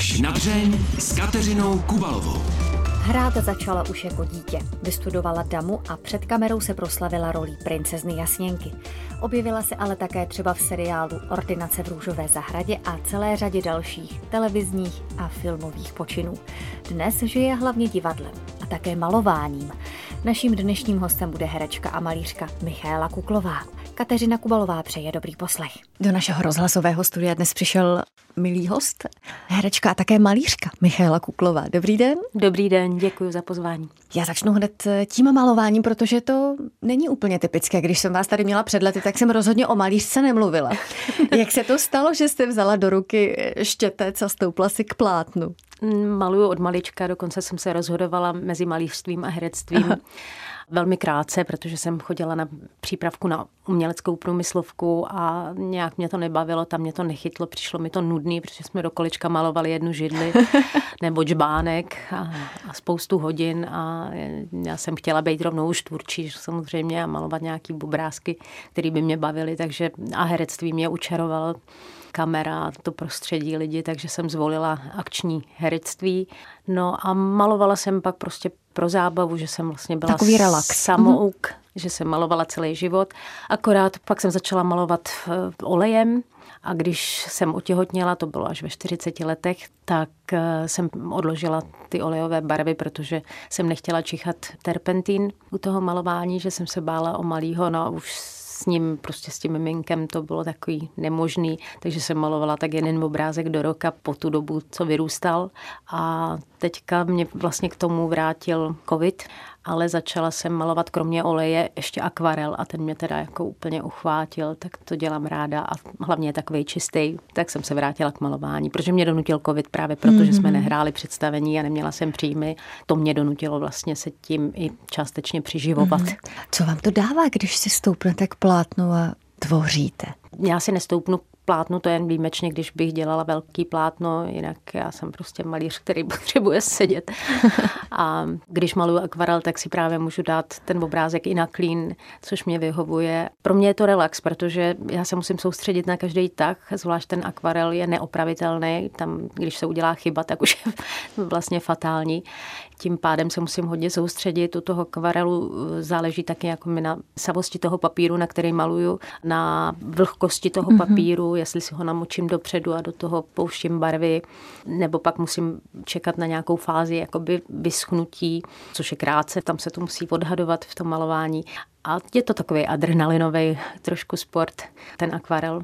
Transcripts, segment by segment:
Až na dřeň s Kateřinou Kubalovou. Hrát začala už jako dítě. Vystudovala damu a před kamerou se proslavila rolí princezny Jasněnky. Objevila se ale také třeba v seriálu Ordinace v růžové zahradě a celé řadě dalších televizních a filmových počinů. Dnes žije hlavně divadlem a také malováním. Naším dnešním hostem bude herečka a malířka Michaela Kuklová. Kateřina Kubalová přeje dobrý poslech. Do našeho rozhlasového studia dnes přišel milý host, herečka a také malířka Michaela Kuklová. Dobrý den. Dobrý den, děkuji za pozvání. Já začnu hned tím malováním, protože to není úplně typické. Když jsem vás tady měla před lety, tak jsem rozhodně o malířce nemluvila. Jak se to stalo, že jste vzala do ruky štětec a stoupla si k plátnu? Maluju od malička, dokonce jsem se rozhodovala mezi malířstvím a herectvím. Aha velmi krátce, protože jsem chodila na přípravku na uměleckou průmyslovku a nějak mě to nebavilo, tam mě to nechytlo, přišlo mi to nudný, protože jsme do kolečka malovali jednu židli nebo džbánek a, a spoustu hodin a já jsem chtěla být rovnou už tvůrčí samozřejmě a malovat nějaký obrázky, které by mě bavily, takže a herectví mě učarovalo kamera, to prostředí lidi, takže jsem zvolila akční herectví. No a malovala jsem pak prostě pro zábavu, že jsem vlastně byla Takový relax. samouk, mm-hmm. že jsem malovala celý život. Akorát pak jsem začala malovat olejem a když jsem otěhotněla, to bylo až ve 40 letech, tak eh, jsem odložila ty olejové barvy, protože jsem nechtěla čichat terpentín u toho malování, že jsem se bála o malýho, no už s ním, prostě s tím miminkem to bylo takový nemožný, takže jsem malovala tak jeden obrázek do roka po tu dobu, co vyrůstal. A teďka mě vlastně k tomu vrátil covid ale začala jsem malovat kromě oleje ještě akvarel a ten mě teda jako úplně uchvátil, tak to dělám ráda a hlavně je takový čistý, tak jsem se vrátila k malování, protože mě donutil covid právě proto, mm-hmm. že jsme mhm. nehráli představení a neměla jsem příjmy. To mě donutilo vlastně se tím i částečně přiživovat. Mm-hmm. Co vám to dává, když si stoupnete k plátnu a tvoříte? Já si nestoupnu plátno, to jen výjimečně, když bych dělala velký plátno, jinak já jsem prostě malíř, který potřebuje sedět. A když maluju akvarel, tak si právě můžu dát ten obrázek i na klín, což mě vyhovuje. Pro mě je to relax, protože já se musím soustředit na každý tah, zvlášť ten akvarel je neopravitelný, tam, když se udělá chyba, tak už je vlastně fatální. Tím pádem se musím hodně soustředit. U toho akvarelu záleží taky jako mi na savosti toho papíru, na který maluju, na vlhkosti toho mm-hmm. papíru, jestli si ho namočím dopředu a do toho pouštím barvy, nebo pak musím čekat na nějakou fázi jakoby vyschnutí, což je krátce, tam se to musí odhadovat v tom malování. A je to takový adrenalinový trošku sport, ten akvarel.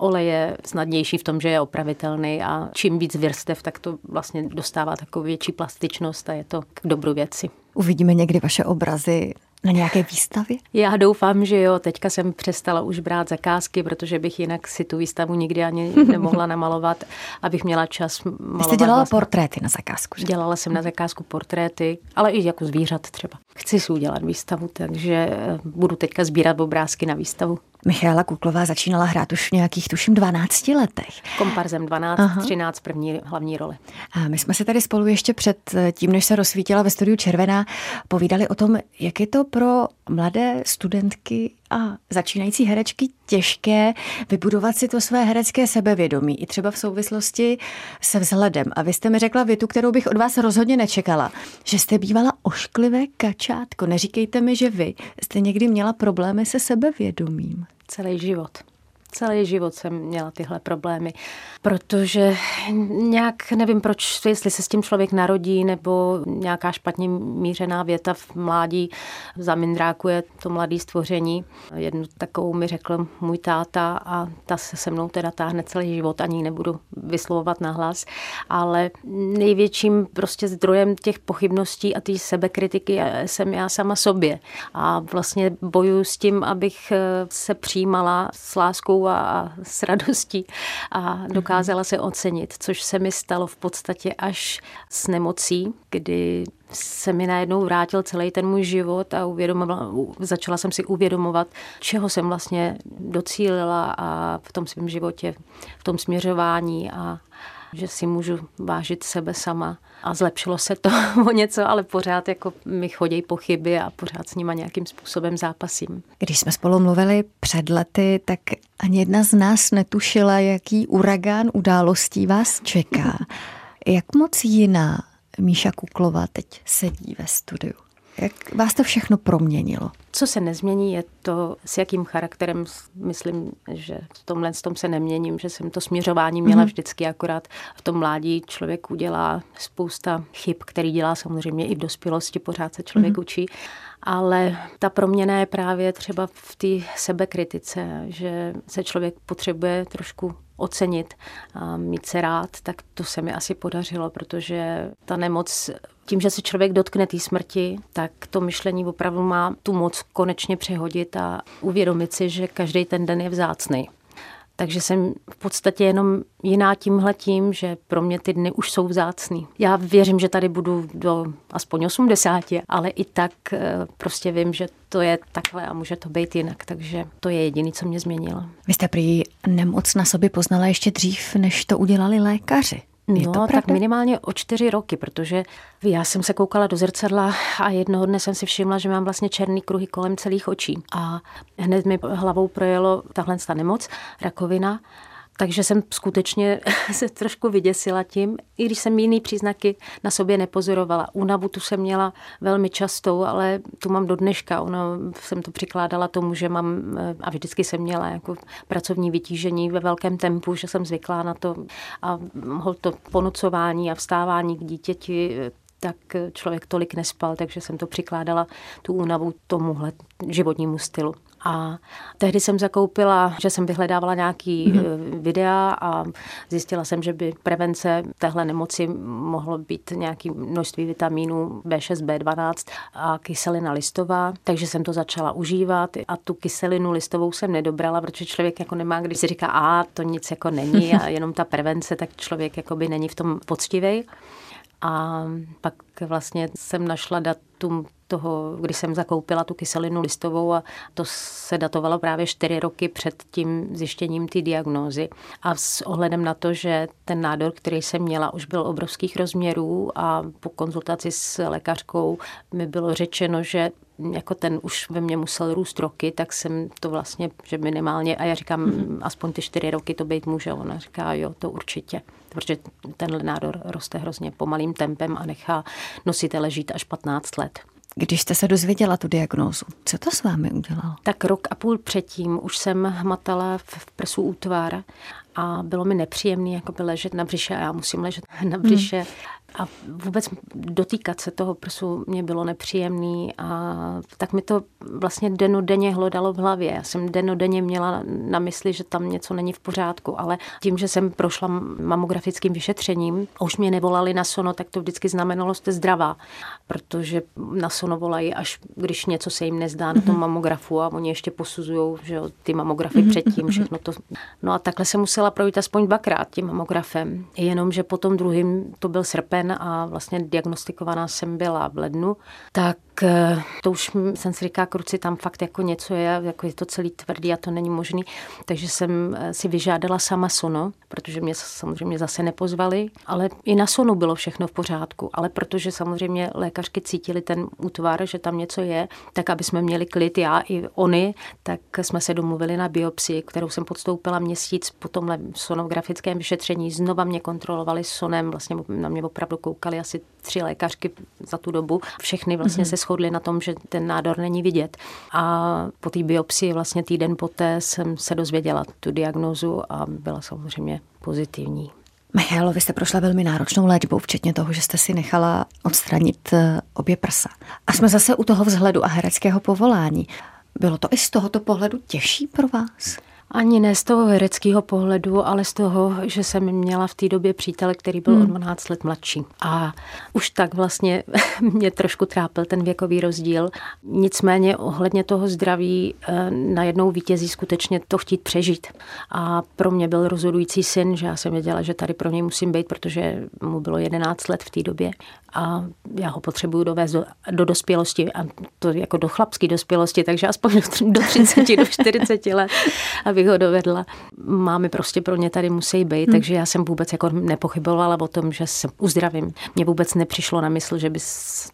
Olej je snadnější v tom, že je opravitelný a čím víc vrstev, tak to vlastně dostává takovou větší plastičnost a je to k dobru věci. Uvidíme někdy vaše obrazy na nějaké výstavě? Já doufám, že jo. Teďka jsem přestala už brát zakázky, protože bych jinak si tu výstavu nikdy ani nemohla namalovat, abych měla čas malovat. Vy jste dělala vlastně. portréty na zakázku? Že? Dělala jsem na zakázku portréty, ale i jako zvířat třeba. Chci si udělat výstavu, takže eh, budu teďka sbírat obrázky na výstavu. Michaela Kuklová začínala hrát už v nějakých, tuším, 12 letech. Komparzem 12, Aha. 13 první hlavní role. A my jsme se tady spolu ještě před tím, než se rozsvítila ve studiu Červená, povídali o tom, jak je to pro mladé studentky a začínající herečky těžké vybudovat si to své herecké sebevědomí, i třeba v souvislosti se vzhledem. A vy jste mi řekla větu, kterou bych od vás rozhodně nečekala, že jste bývala ošklivé kačátko. Neříkejte mi, že vy jste někdy měla problémy se sebevědomím. Celý život. Celý život jsem měla tyhle problémy, protože nějak nevím proč, jestli se s tím člověk narodí, nebo nějaká špatně mířená věta v mládí zamindrákuje to mladé stvoření. Jednu takovou mi řekl můj táta a ta se se mnou teda táhne celý život, ani nebudu vyslovovat nahlas, ale největším prostě zdrojem těch pochybností a té sebekritiky jsem já sama sobě. A vlastně bojuju s tím, abych se přijímala s láskou a s radostí a dokázala se ocenit, což se mi stalo v podstatě až s nemocí, kdy se mi najednou vrátil celý ten můj život a uvědomovala, začala jsem si uvědomovat, čeho jsem vlastně docílila a v tom svém životě, v tom směřování a že si můžu vážit sebe sama a zlepšilo se to o něco, ale pořád jako mi chodí pochyby a pořád s nima nějakým způsobem zápasím. Když jsme spolu mluvili před lety, tak ani jedna z nás netušila, jaký uragán událostí vás čeká. Jak moc jiná Míša Kuklová teď sedí ve studiu? Jak vás to všechno proměnilo? Co se nezmění, je to, s jakým charakterem, myslím, že v tomhle tom se neměním, že jsem to směřování měla mm-hmm. vždycky, akorát v tom mládí člověk udělá spousta chyb, který dělá samozřejmě i v dospělosti, pořád se člověk mm-hmm. učí ale ta proměna je právě třeba v té sebekritice, že se člověk potřebuje trošku ocenit a mít se rád, tak to se mi asi podařilo, protože ta nemoc, tím, že se člověk dotkne té smrti, tak to myšlení opravdu má tu moc konečně přehodit a uvědomit si, že každý ten den je vzácný. Takže jsem v podstatě jenom jiná tímhle tím, že pro mě ty dny už jsou vzácný. Já věřím, že tady budu do aspoň 80, ale i tak eh, prostě vím, že to je takhle a může to být jinak, takže to je jediné, co mě změnilo. Vy jste prý nemoc na sobě poznala ještě dřív, než to udělali lékaři. Je no, to tak minimálně o čtyři roky, protože já jsem se koukala do zrcadla a jednoho dne jsem si všimla, že mám vlastně černý kruhy kolem celých očí. A hned mi hlavou projelo tahle ta nemoc, rakovina. Takže jsem skutečně se trošku vyděsila tím, i když jsem jiný příznaky na sobě nepozorovala. Únavu tu jsem měla velmi častou, ale tu mám do dneška. Ono jsem to přikládala tomu, že mám, a vždycky jsem měla jako pracovní vytížení ve velkém tempu, že jsem zvyklá na to a to ponocování a vstávání k dítěti, tak člověk tolik nespal, takže jsem to přikládala tu únavu tomuhle životnímu stylu. A tehdy jsem zakoupila, že jsem vyhledávala nějaký mm-hmm. videa a zjistila jsem, že by prevence téhle nemoci mohlo být nějaké množství vitamínů B6, B12 a kyselina listová, takže jsem to začala užívat a tu kyselinu listovou jsem nedobrala, protože člověk jako nemá, když si říká, a to nic jako není a jenom ta prevence, tak člověk jako by není v tom poctivý. A pak vlastně jsem našla datum toho, kdy jsem zakoupila tu kyselinu listovou a to se datovalo právě čtyři roky před tím zjištěním té diagnózy. A s ohledem na to, že ten nádor, který jsem měla, už byl obrovských rozměrů a po konzultaci s lékařkou mi bylo řečeno, že jako ten už ve mně musel růst roky, tak jsem to vlastně, že minimálně, a já říkám, mm-hmm. aspoň ty čtyři roky to být může. Ona říká, jo, to určitě, protože tenhle nádor roste hrozně pomalým tempem a nechá nositele žít až 15 let. Když jste se dozvěděla tu diagnózu, co to s vámi udělalo? Tak rok a půl předtím už jsem hmatala v prsu útvar a bylo mi nepříjemné jako by ležet na břiše a já musím ležet na břiše. Hmm. A vůbec dotýkat se toho prsu mě bylo nepříjemný a tak mi to vlastně denodenně hlodalo v hlavě. Já jsem denodenně měla na mysli, že tam něco není v pořádku, ale tím, že jsem prošla mamografickým vyšetřením a už mě nevolali na sono, tak to vždycky znamenalo, že jste zdravá, protože na sono volají, až když něco se jim nezdá na tom mhm. mamografu a oni ještě posuzují že ty mamografy mhm, předtím, mhm, všechno to. No a takhle jsem musela projít aspoň dvakrát tím mamografem. Jenomže po tom druhým to byl srpen srpen a vlastně diagnostikovaná jsem byla v lednu, tak to už jsem si říká, kruci, tam fakt jako něco je, jako je to celý tvrdý a to není možný. Takže jsem eh, si vyžádala sama sono, protože mě samozřejmě zase nepozvali, ale i na sonu bylo všechno v pořádku. Ale protože samozřejmě lékařky cítili ten útvar, že tam něco je, tak aby jsme měli klid, já i oni, tak jsme se domluvili na biopsii, kterou jsem podstoupila měsíc po tomhle sonografickém vyšetření. Znova mě kontrolovali sonem, vlastně na mě opravdu opravdu koukali asi tři lékařky za tu dobu. Všechny vlastně mm-hmm. se shodly na tom, že ten nádor není vidět. A po té biopsii vlastně týden poté jsem se dozvěděla tu diagnozu a byla samozřejmě pozitivní. Michalo, vy jste prošla velmi náročnou léčbou, včetně toho, že jste si nechala odstranit eh, obě prsa. A jsme zase u toho vzhledu a hereckého povolání. Bylo to i z tohoto pohledu těžší pro vás? Ani ne z toho hereckého pohledu, ale z toho, že jsem měla v té době přítele, který byl hmm. o 12 let mladší. A už tak vlastně mě trošku trápil ten věkový rozdíl. Nicméně ohledně toho zdraví eh, najednou vítězí skutečně to chtít přežít. A pro mě byl rozhodující syn, že já jsem věděla, že tady pro něj musím být, protože mu bylo 11 let v té době a já ho potřebuju dovést do, do dospělosti a to jako do chlapské dospělosti, takže aspoň do, do 30, do 40 let, abych ho dovedla. Mámy prostě pro ně tady musí být, hmm. takže já jsem vůbec jako nepochybovala o tom, že se uzdravím. Mně vůbec nepřišlo na mysl, že by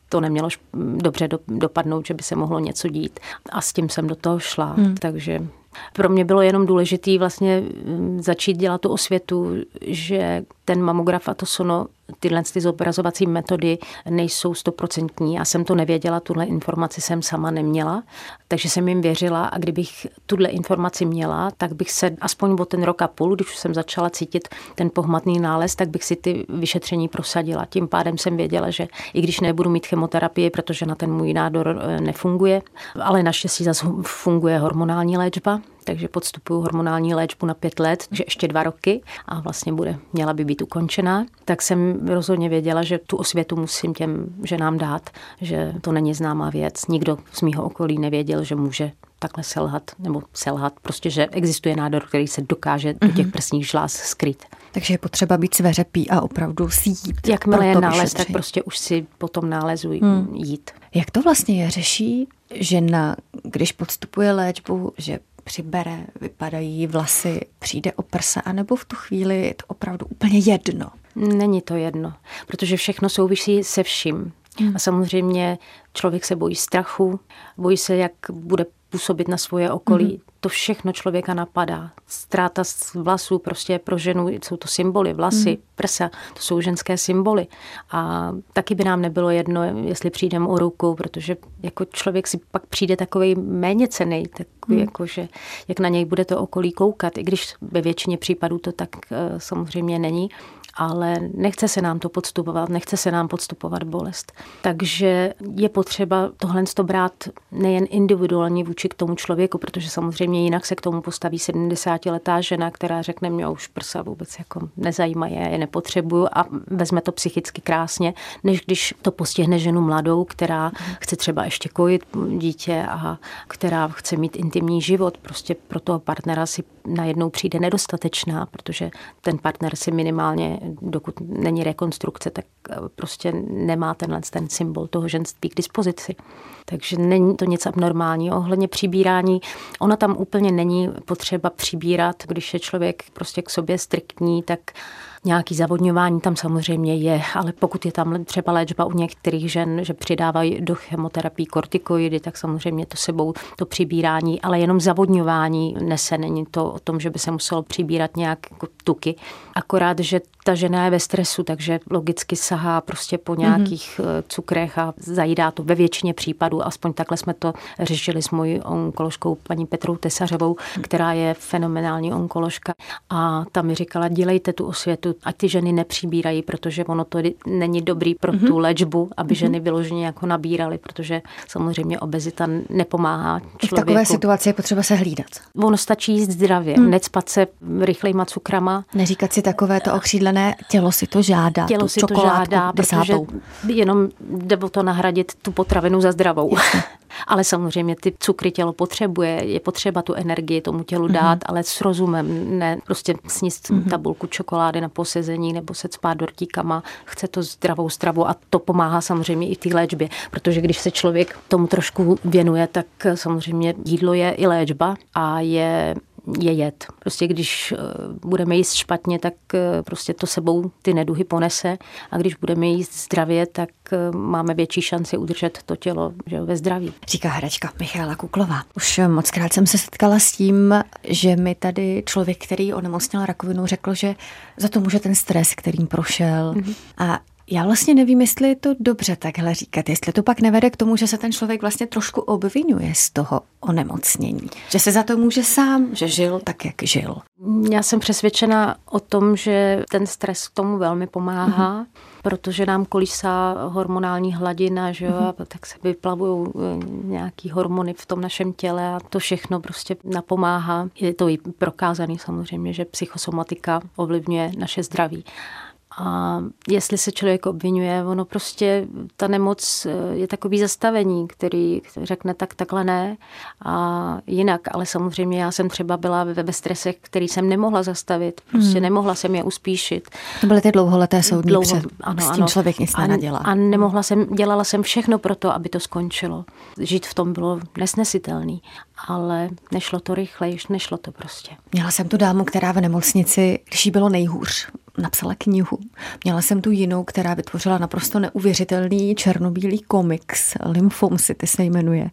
to nemělo dobře do, dopadnout, že by se mohlo něco dít. A s tím jsem do toho šla, hmm. takže pro mě bylo jenom důležité vlastně mm, začít dělat tu osvětu, že ten mamograf a to sono tyhle ty zobrazovací metody nejsou stoprocentní. Já jsem to nevěděla, tuhle informaci jsem sama neměla, takže jsem jim věřila a kdybych tuhle informaci měla, tak bych se aspoň o ten rok a půl, když jsem začala cítit ten pohmatný nález, tak bych si ty vyšetření prosadila. Tím pádem jsem věděla, že i když nebudu mít chemoterapii, protože na ten můj nádor eh, nefunguje, ale naštěstí zase funguje hormonální léčba, takže podstupuju hormonální léčbu na pět let, takže ještě dva roky a vlastně bude, měla by být ukončená, tak jsem rozhodně věděla, že tu osvětu musím těm ženám dát, že to není známá věc. Nikdo z mýho okolí nevěděl, že může takhle selhat, nebo selhat, prostě, že existuje nádor, který se dokáže do těch mhm. prsních žláz skryt. Takže je potřeba být sveřepý a opravdu si jít. Jakmile je nález, tak prostě už si po tom nálezu hmm. jít. Jak to vlastně je? Řeší žena, když podstupuje léčbu, že přibere, vypadají vlasy, přijde o prsa, anebo v tu chvíli je to opravdu úplně jedno? Není to jedno, protože všechno souvisí se vším. Hmm. A samozřejmě člověk se bojí strachu, bojí se, jak bude působit na svoje okolí. Hmm. To všechno člověka napadá. Ztráta vlasů prostě pro ženu, jsou to symboly, vlasy, hmm. prsa, to jsou ženské symboly. A taky by nám nebylo jedno, jestli přijdeme o ruku, protože jako člověk si pak přijde takový méně cený, takový hmm. jako, že jak na něj bude to okolí koukat, i když ve většině případů to tak uh, samozřejmě není ale nechce se nám to podstupovat, nechce se nám podstupovat bolest. Takže je potřeba tohle to brát nejen individuálně vůči k tomu člověku, protože samozřejmě jinak se k tomu postaví 70-letá žena, která řekne, mě už prsa vůbec jako nezajímají, je nepotřebuju a vezme to psychicky krásně, než když to postihne ženu mladou, která chce třeba ještě kojit dítě a která chce mít intimní život. Prostě pro toho partnera si najednou přijde nedostatečná, protože ten partner si minimálně dokud není rekonstrukce, tak eh, prostě nemá tenhle ten symbol toho ženství k dispozici. Takže není to nic abnormálního. Ohledně přibírání, ona tam úplně není potřeba přibírat, když je člověk prostě k sobě striktní, tak Nějaký zavodňování tam samozřejmě je, ale pokud je tam třeba léčba u některých žen, že přidávají do chemoterapii kortikoidy, tak samozřejmě to sebou to přibírání, ale jenom zavodňování nese. Není to o tom, že by se muselo přibírat nějak jako tuky. Akorát, že ta žena je ve stresu, takže logicky sahá prostě po nějakých mm-hmm. cukrech a zajídá to ve většině případů. Aspoň takhle jsme to řešili s mojí onkoložkou paní Petrou Tesařovou, která je fenomenální onkoložka. A ta mi říkala, dělejte tu osvětu, ať ty ženy nepřibírají, protože ono to není dobrý pro mm-hmm. tu léčbu, aby mm-hmm. ženy vyloženě jako nabíraly, protože samozřejmě obezita nepomáhá člověku. V takové situaci je potřeba se hlídat. Ono stačí jíst zdravě, mm. necpat se rychlejma cukrama. Neříkat si takové to okřídlené, tělo si to žádá, tělo si to žádá, desátou. protože jenom jde o to nahradit tu potravinu za zdravou. Ale samozřejmě ty cukry tělo potřebuje, je potřeba tu energii tomu tělu dát, mm-hmm. ale s rozumem, ne prostě sníst mm-hmm. tabulku čokolády na posezení nebo se spát dortíkama. Chce to zdravou stravu a to pomáhá samozřejmě i v té léčbě, protože když se člověk tomu trošku věnuje, tak samozřejmě jídlo je i léčba a je je jed. Prostě když eh, budeme jíst špatně, tak eh, prostě to sebou ty neduhy ponese a když budeme jíst zdravě, tak eh, máme větší šanci udržet to tělo že ve zdraví. Říká hračka Michála Kuklová. Už moc krát jsem se setkala s tím, že mi tady člověk, který onemocněl rakovinu, řekl, že za to může ten stres, kterým prošel. Mm-hmm. A já vlastně nevím, jestli je to dobře takhle říkat, jestli to pak nevede k tomu, že se ten člověk vlastně trošku obvinuje z toho onemocnění. Že se za to může sám, že žil tak, jak žil. Já jsem přesvědčena o tom, že ten stres k tomu velmi pomáhá, mm-hmm. protože nám kolísá hormonální hladina, že jo, mm-hmm. a tak se vyplavují eh, nějaký hormony v tom našem těle a to všechno prostě napomáhá. Je to i prokázaný samozřejmě, že psychosomatika ovlivňuje naše zdraví. A jestli se člověk obvinuje, ono prostě, ta nemoc eh, je takový zastavení, který řekne tak, takhle ne a jinak. Ale samozřejmě já jsem třeba byla ve, ve stresech, který jsem nemohla zastavit. Prostě hmm. nemohla jsem je uspíšit. To byly ty dlouholeté soudní Dlouho, před, ano, s tím ano. člověk nic nenadělá. A, a nemohla jsem, dělala jsem všechno pro to, aby to skončilo. Žít v tom bylo nesnesitelný, ale nešlo to rychle, nešlo to prostě. Měla jsem tu dámu, která v nemocnici, když jí bylo nejhůř, napsala knihu. Měla jsem tu jinou, která vytvořila naprosto neuvěřitelný černobílý komiks. Lymphom City se jmenuje.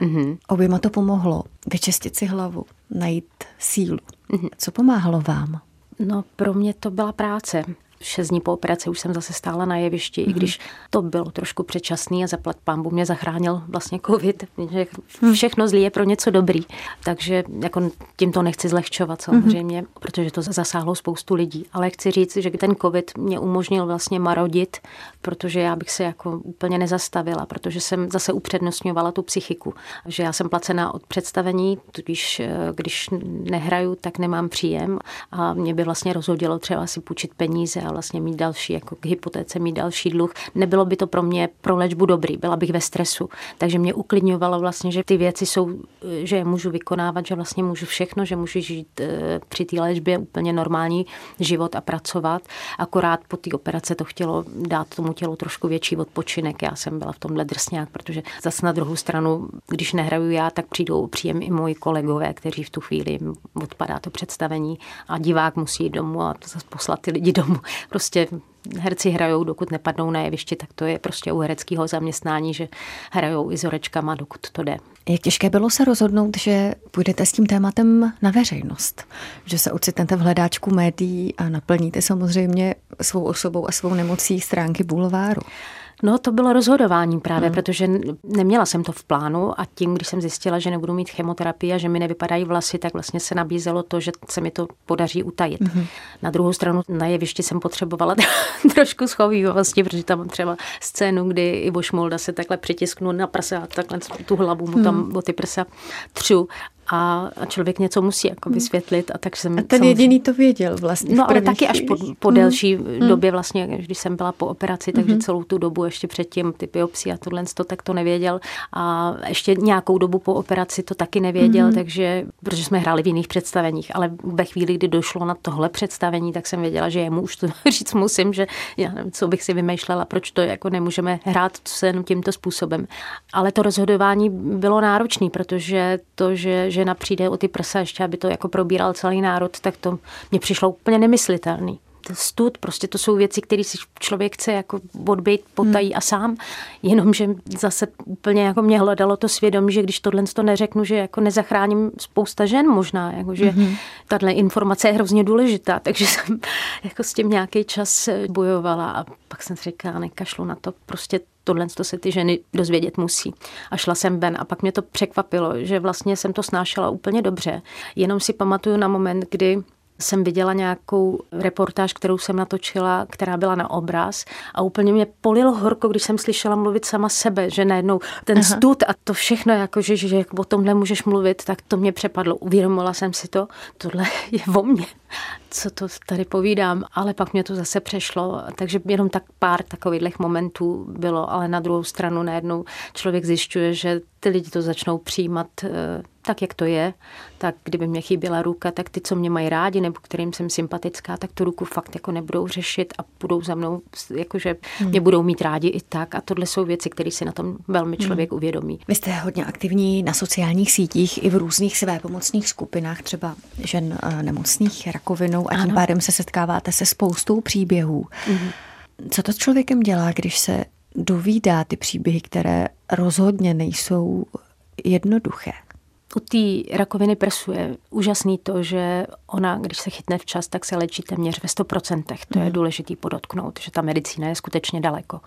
Mm-hmm. Oběma to pomohlo. Vyčistit si hlavu, najít sílu. Mm-hmm. Co pomáhalo vám? No, pro mě to byla práce. Šest dní po operaci už jsem zase stála na jevišti, mm-hmm. i když to bylo trošku předčasný a zaplat pán mě zachránil vlastně covid, že všechno zlý je pro něco dobrý. Takže jako tím to nechci zlehčovat samozřejmě, mm-hmm. protože to zasáhlo spoustu lidí. Ale chci říct, že ten covid mě umožnil vlastně marodit, protože já bych se jako úplně nezastavila, protože jsem zase upřednostňovala tu psychiku. Že já jsem placená od představení, tudíž eh, když nehraju, tak nemám příjem a mě by vlastně rozhodilo třeba si půjčit peníze a vlastně mít další, jako k hypotéce mít další dluh. Nebylo by to pro mě pro léčbu dobrý, byla bych ve stresu. Takže mě uklidňovalo vlastně, že ty věci jsou, že je můžu vykonávat, že vlastně můžu všechno, že můžu žít eh, při té léčbě úplně normální život a pracovat. Akorát po té operace to chtělo dát tomu tělu trošku větší odpočinek. Já jsem byla v tomhle drsňák, protože zase na druhou stranu, když nehraju já, tak přijdou příjem i moji kolegové, kteří v tu chvíli odpadá to představení a divák musí jít domů a zase poslat ty lidi domů. Prostě herci hrajou, dokud nepadnou na jevišti, tak to je prostě u hereckého zaměstnání, že hrajou i s horečkama, dokud to jde. Jak těžké bylo se rozhodnout, že půjdete s tím tématem na veřejnost? Že se ocitnete v hledáčku médií a naplníte samozřejmě svou osobou a svou nemocí stránky bulváru? No, to bylo rozhodování právě, hmm. protože neměla jsem to v plánu a tím, když jsem zjistila, že nebudu mít chemoterapii a že mi nevypadají vlasy, tak vlastně se nabízelo to, že se mi to podaří utajit. Hmm. Na druhou stranu na jevišti jsem potřebovala trošku schovývavosti, protože tam třeba scénu, kdy Ivo Šmolda se takhle přitisknu na prsa a takhle tu hlavu mu tam hmm. o ty prsa třu a, a člověk něco musí jako hmm. vysvětlit. A, tak jsem, a ten jediný to věděl vlastně. No ale taky až po, po hmm. delší hmm. době vlastně, když jsem byla po operaci, takže hmm. celou tu dobu ještě předtím ty biopsy a tohle, to, tak to nevěděl. A ještě nějakou dobu po operaci to taky nevěděl, hmm. takže, protože jsme hráli v jiných představeních, ale ve chvíli, kdy došlo na tohle představení, tak jsem věděla, že jemu už to říct musím, že já nevím, co bych si vymýšlela, proč to jako nemůžeme hrát se jenom tímto způsobem. Ale to rozhodování bylo náročné, protože to, že, že žena přijde o ty prsa ještě, aby to jako probíral celý národ, tak to mně přišlo úplně nemyslitelný stud, prostě to jsou věci, které si člověk chce jako odbejt potají hmm. a sám, jenomže zase úplně jako mě hledalo to svědomí, že když tohle to neřeknu, že jako nezachráním spousta žen možná, jako že hmm. tahle informace je hrozně důležitá, takže jsem jako s tím nějaký čas bojovala a pak jsem si říkala, nekašlu na to, prostě tohle to se ty ženy dozvědět musí. A šla jsem ven a pak mě to překvapilo, že vlastně jsem to snášela úplně dobře. Jenom si pamatuju na moment, kdy jsem viděla nějakou reportáž, kterou jsem natočila, která byla na obraz a úplně mě polilo horko, když jsem slyšela mluvit sama sebe, že najednou ten Aha. stud a to všechno, jako že, že o tomhle můžeš mluvit, tak to mě přepadlo. Uvědomila jsem si to, tohle je o mně co to tady povídám, ale pak mě to zase přešlo, takže jenom tak pár takových momentů bylo, ale na druhou stranu najednou člověk zjišťuje, že ty lidi to začnou přijímat eh, tak, jak to je, tak kdyby mě chyběla ruka, tak ty, co mě mají rádi nebo kterým jsem sympatická, tak tu ruku fakt jako nebudou řešit a budou za mnou, jakože hmm. mě budou mít rádi i tak a tohle jsou věci, které si na tom velmi hmm. člověk hmm. uvědomí. Vy jste hodně aktivní na sociálních sítích i v různých své pomocných skupinách, třeba žen eh, nemocných rakovinou a tím ano. pádem se setkáváte se spoustou příběhů. Mm-hmm. Co to s člověkem dělá, když se dovídá ty příběhy, které rozhodně nejsou jednoduché? U té rakoviny prsu je úžasný to, že ona, když se chytne včas, tak se léčí téměř ve 100%. To je mhm. důležitý podotknout, že ta medicína je skutečně daleko.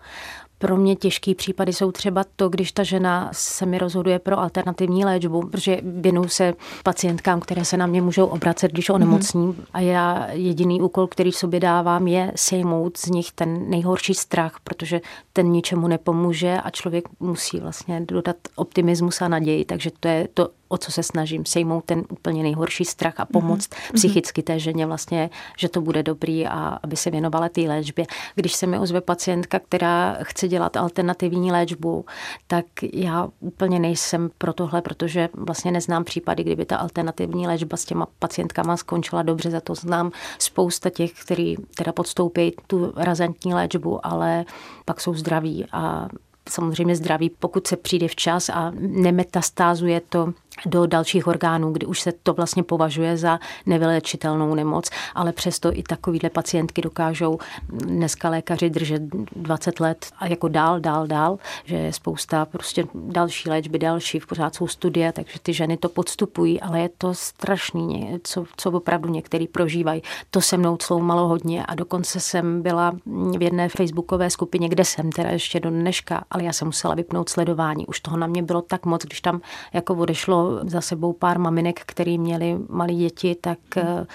Pro mě těžký případy jsou třeba to, když ta žena se mi rozhoduje pro alternativní léčbu, protože věnuju se pacientkám, které se na mě můžou obracet, když onemocní. Mm-hmm. A já jediný úkol, který sobě dávám, je sejmout z nich ten nejhorší strach, protože ten ničemu nepomůže a člověk musí vlastně dodat optimismus a naději. Takže to je to, o co se snažím, sejmout ten úplně nejhorší strach a pomoct mm-hmm. psychicky té ženě vlastně, že to bude dobrý a aby se věnovala té léčbě. Když se mi ozve pacientka, která chce dělat alternativní léčbu, tak já úplně nejsem pro tohle, protože vlastně neznám případy, kdyby ta alternativní léčba s těma pacientkama skončila dobře, za to znám spousta těch, kteří teda podstoupí tu razantní léčbu, ale pak jsou zdraví a samozřejmě zdraví, pokud se přijde včas a nemetastázuje to do dalších orgánů, kdy už se to vlastně považuje za nevylečitelnou nemoc, ale přesto i takovýhle pacientky dokážou dneska lékaři držet 20 let a jako dál, dál, dál, že je spousta prostě další léčby, další, v pořád jsou studie, takže ty ženy to podstupují, ale je to strašný, co, co opravdu některý prožívají. To se mnou malo hodně a dokonce jsem byla v jedné facebookové skupině, kde jsem teda ještě do dneška, ale já jsem musela vypnout sledování. Už toho na mě bylo tak moc, když tam jako odešlo za sebou pár maminek, který měli malé děti, tak eh,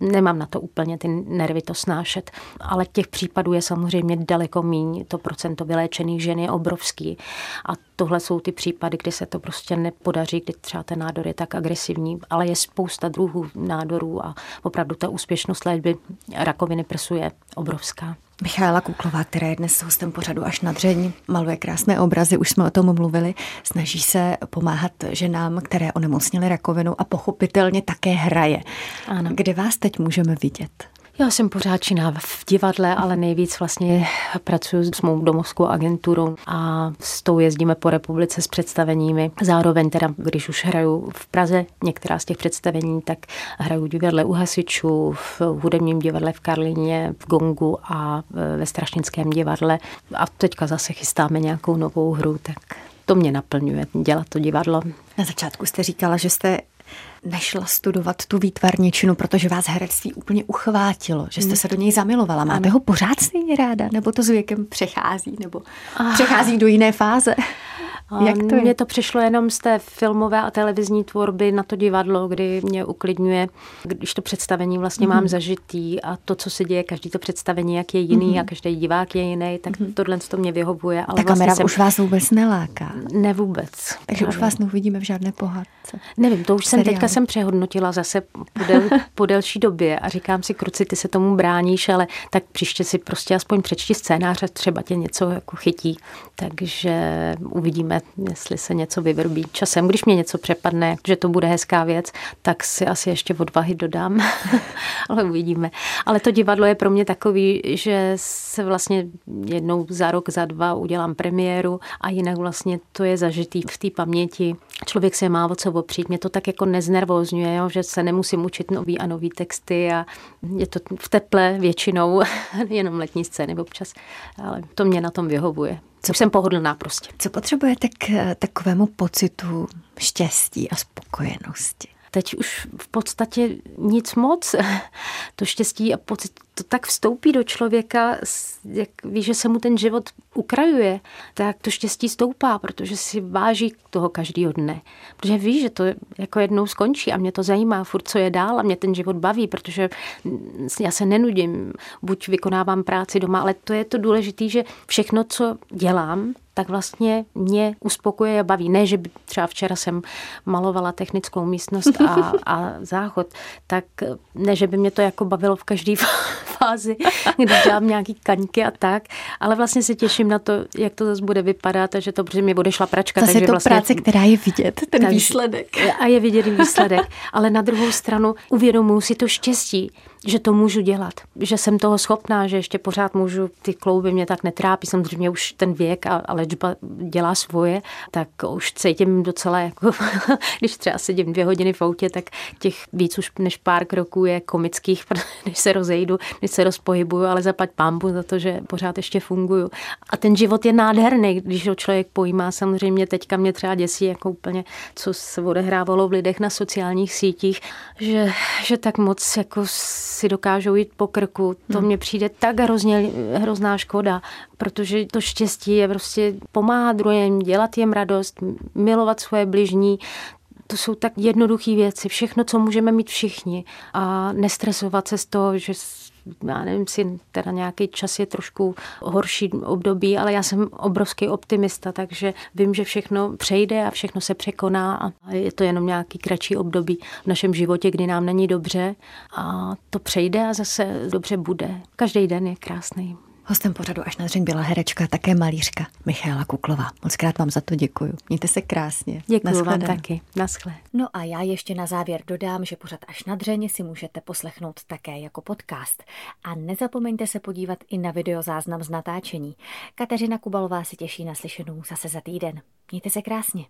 nemám na to úplně ty nervy to snášet. Ale těch případů je samozřejmě daleko míň. To procento vyléčených žen je obrovský. A tohle jsou ty případy, kdy se to prostě nepodaří, kdy třeba ten nádor je tak agresivní. Ale je spousta druhů nádorů a opravdu ta úspěšnost léčby rakoviny prsu je obrovská. Michála Kuklová, která je dnes hostem pořadu až na dřeň, maluje krásné obrazy, už jsme o tom mluvili, snaží se pomáhat ženám, které onemocnily rakovinu a pochopitelně také hraje. Ano. Kde vás teď můžeme vidět? Já jsem pořád činná v divadle, ale nejvíc vlastně pracuji s mou domovskou agenturou a s tou jezdíme po republice s představeními. Zároveň teda, když už hraju v Praze některá z těch představení, tak hraju v divadle u Hasičů, v hudebním divadle v Karlině, v Gongu a ve Strašnickém divadle. A teďka zase chystáme nějakou novou hru, tak to mě naplňuje, dělat to divadlo. Na začátku jste říkala, že jste nešla studovat tu výtvarničinu, protože vás herectví úplně uchvátilo, že jste hmm. se do něj zamilovala. Máte ho pořád stejně ráda, nebo to s věkem přechází, nebo ah. přechází do jiné fáze? Jak to je? Mně to přišlo jenom z té filmové a televizní tvorby na to divadlo, kdy mě uklidňuje, když to představení vlastně mm-hmm. mám mhm. zažitý a to, co se děje, každý to představení, jak je jiný mm-hmm. a každý divák je jiný, tak mm-hmm. tohle to mě vyhovuje. Ale Ta vlastně kamera jsem... už vás vůbec neláká. Ne vůbec. Takže už vás neuvidíme v žádné pohádce. Nevím, to už jsem teďka jsem přehodnotila zase po, del, po delší době a říkám si, kruci, ty se tomu bráníš, ale tak příště si prostě aspoň přečti scénář a třeba tě něco jako chytí. Takže uvidíme, jestli se něco vyvrbí časem. Když mě něco přepadne, že to bude hezká věc, tak si asi ještě odvahy dodám, ale uvidíme. Ale to divadlo je pro mě takový, že se vlastně jednou za rok, za dva udělám premiéru a jinak vlastně to je zažitý v té paměti. Člověk se má o co opřít. Mě to tak jako neznervózňuje, jo? že se nemusím učit nový a nový texty a je to v teple většinou, jenom letní scény občas, ale to mě na tom vyhovuje. Co jsem pohodlná prostě. Co potřebujete k takovému pocitu štěstí a spokojenosti? Teď už v podstatě nic moc. To štěstí a pocit to tak vstoupí do člověka, jak ví, že se mu ten život ukrajuje, tak to štěstí stoupá, protože si váží toho každého dne. Protože ví, že to jako jednou skončí a mě to zajímá furt, co je dál a mě ten život baví, protože já se nenudím, buď vykonávám práci doma, ale to je to důležité, že všechno, co dělám, tak vlastně mě uspokuje a baví. Ne, že by třeba včera jsem malovala technickou místnost a, a záchod, tak ne, že by mě to jako bavilo v každý fázi, když dělám nějaký kaňky a tak, ale vlastně se těším na to, jak to zase bude vypadat a že to, protože mě odešla pračka. Zase takže to vlastně, práce, která je vidět, ten takže, výsledek. A je vidět výsledek, ale na druhou stranu uvědomuji si to štěstí, že to můžu dělat, že jsem toho schopná, že ještě pořád můžu, ty klouby mě tak netrápí, samozřejmě už ten věk a, a léčba dělá svoje, tak už cítím docela jako, když třeba sedím dvě hodiny v autě, tak těch víc už než pár kroků je komických, než se rozejdu, než se rozpohybuju, ale zaplať pámbu za to, že pořád ještě funguju. A ten život je nádherný, když ho člověk pojímá. Samozřejmě teďka mě třeba děsí jako úplně, co se odehrávalo v lidech na sociálních sítích, že, že tak moc jako si dokážou jít po krku. To hmm. mně přijde tak hrozně, hrozná škoda, protože to štěstí je prostě pomáhat druhým, dělat jim radost, milovat svoje bližní, to jsou tak jednoduché věci, všechno, co můžeme mít všichni a nestresovat se z toho, že já nevím, si teda nějaký čas je trošku horší období, ale já jsem obrovský optimista, takže vím, že všechno přejde a všechno se překoná a je to jenom nějaký kratší období v našem životě, kdy nám není dobře a to přejde a zase dobře bude. Každý den je krásný. Hostem pořadu až na dřeň byla herečka, také malířka Michála Kuklová. Moc krát vám za to děkuju. Mějte se krásně. Děkuji vám taky. Naschle. No a já ještě na závěr dodám, že pořad až na dřeň si můžete poslechnout také jako podcast. A nezapomeňte se podívat i na videozáznam z natáčení. Kateřina Kubalová se těší na slyšenou zase za týden. Mějte se krásně.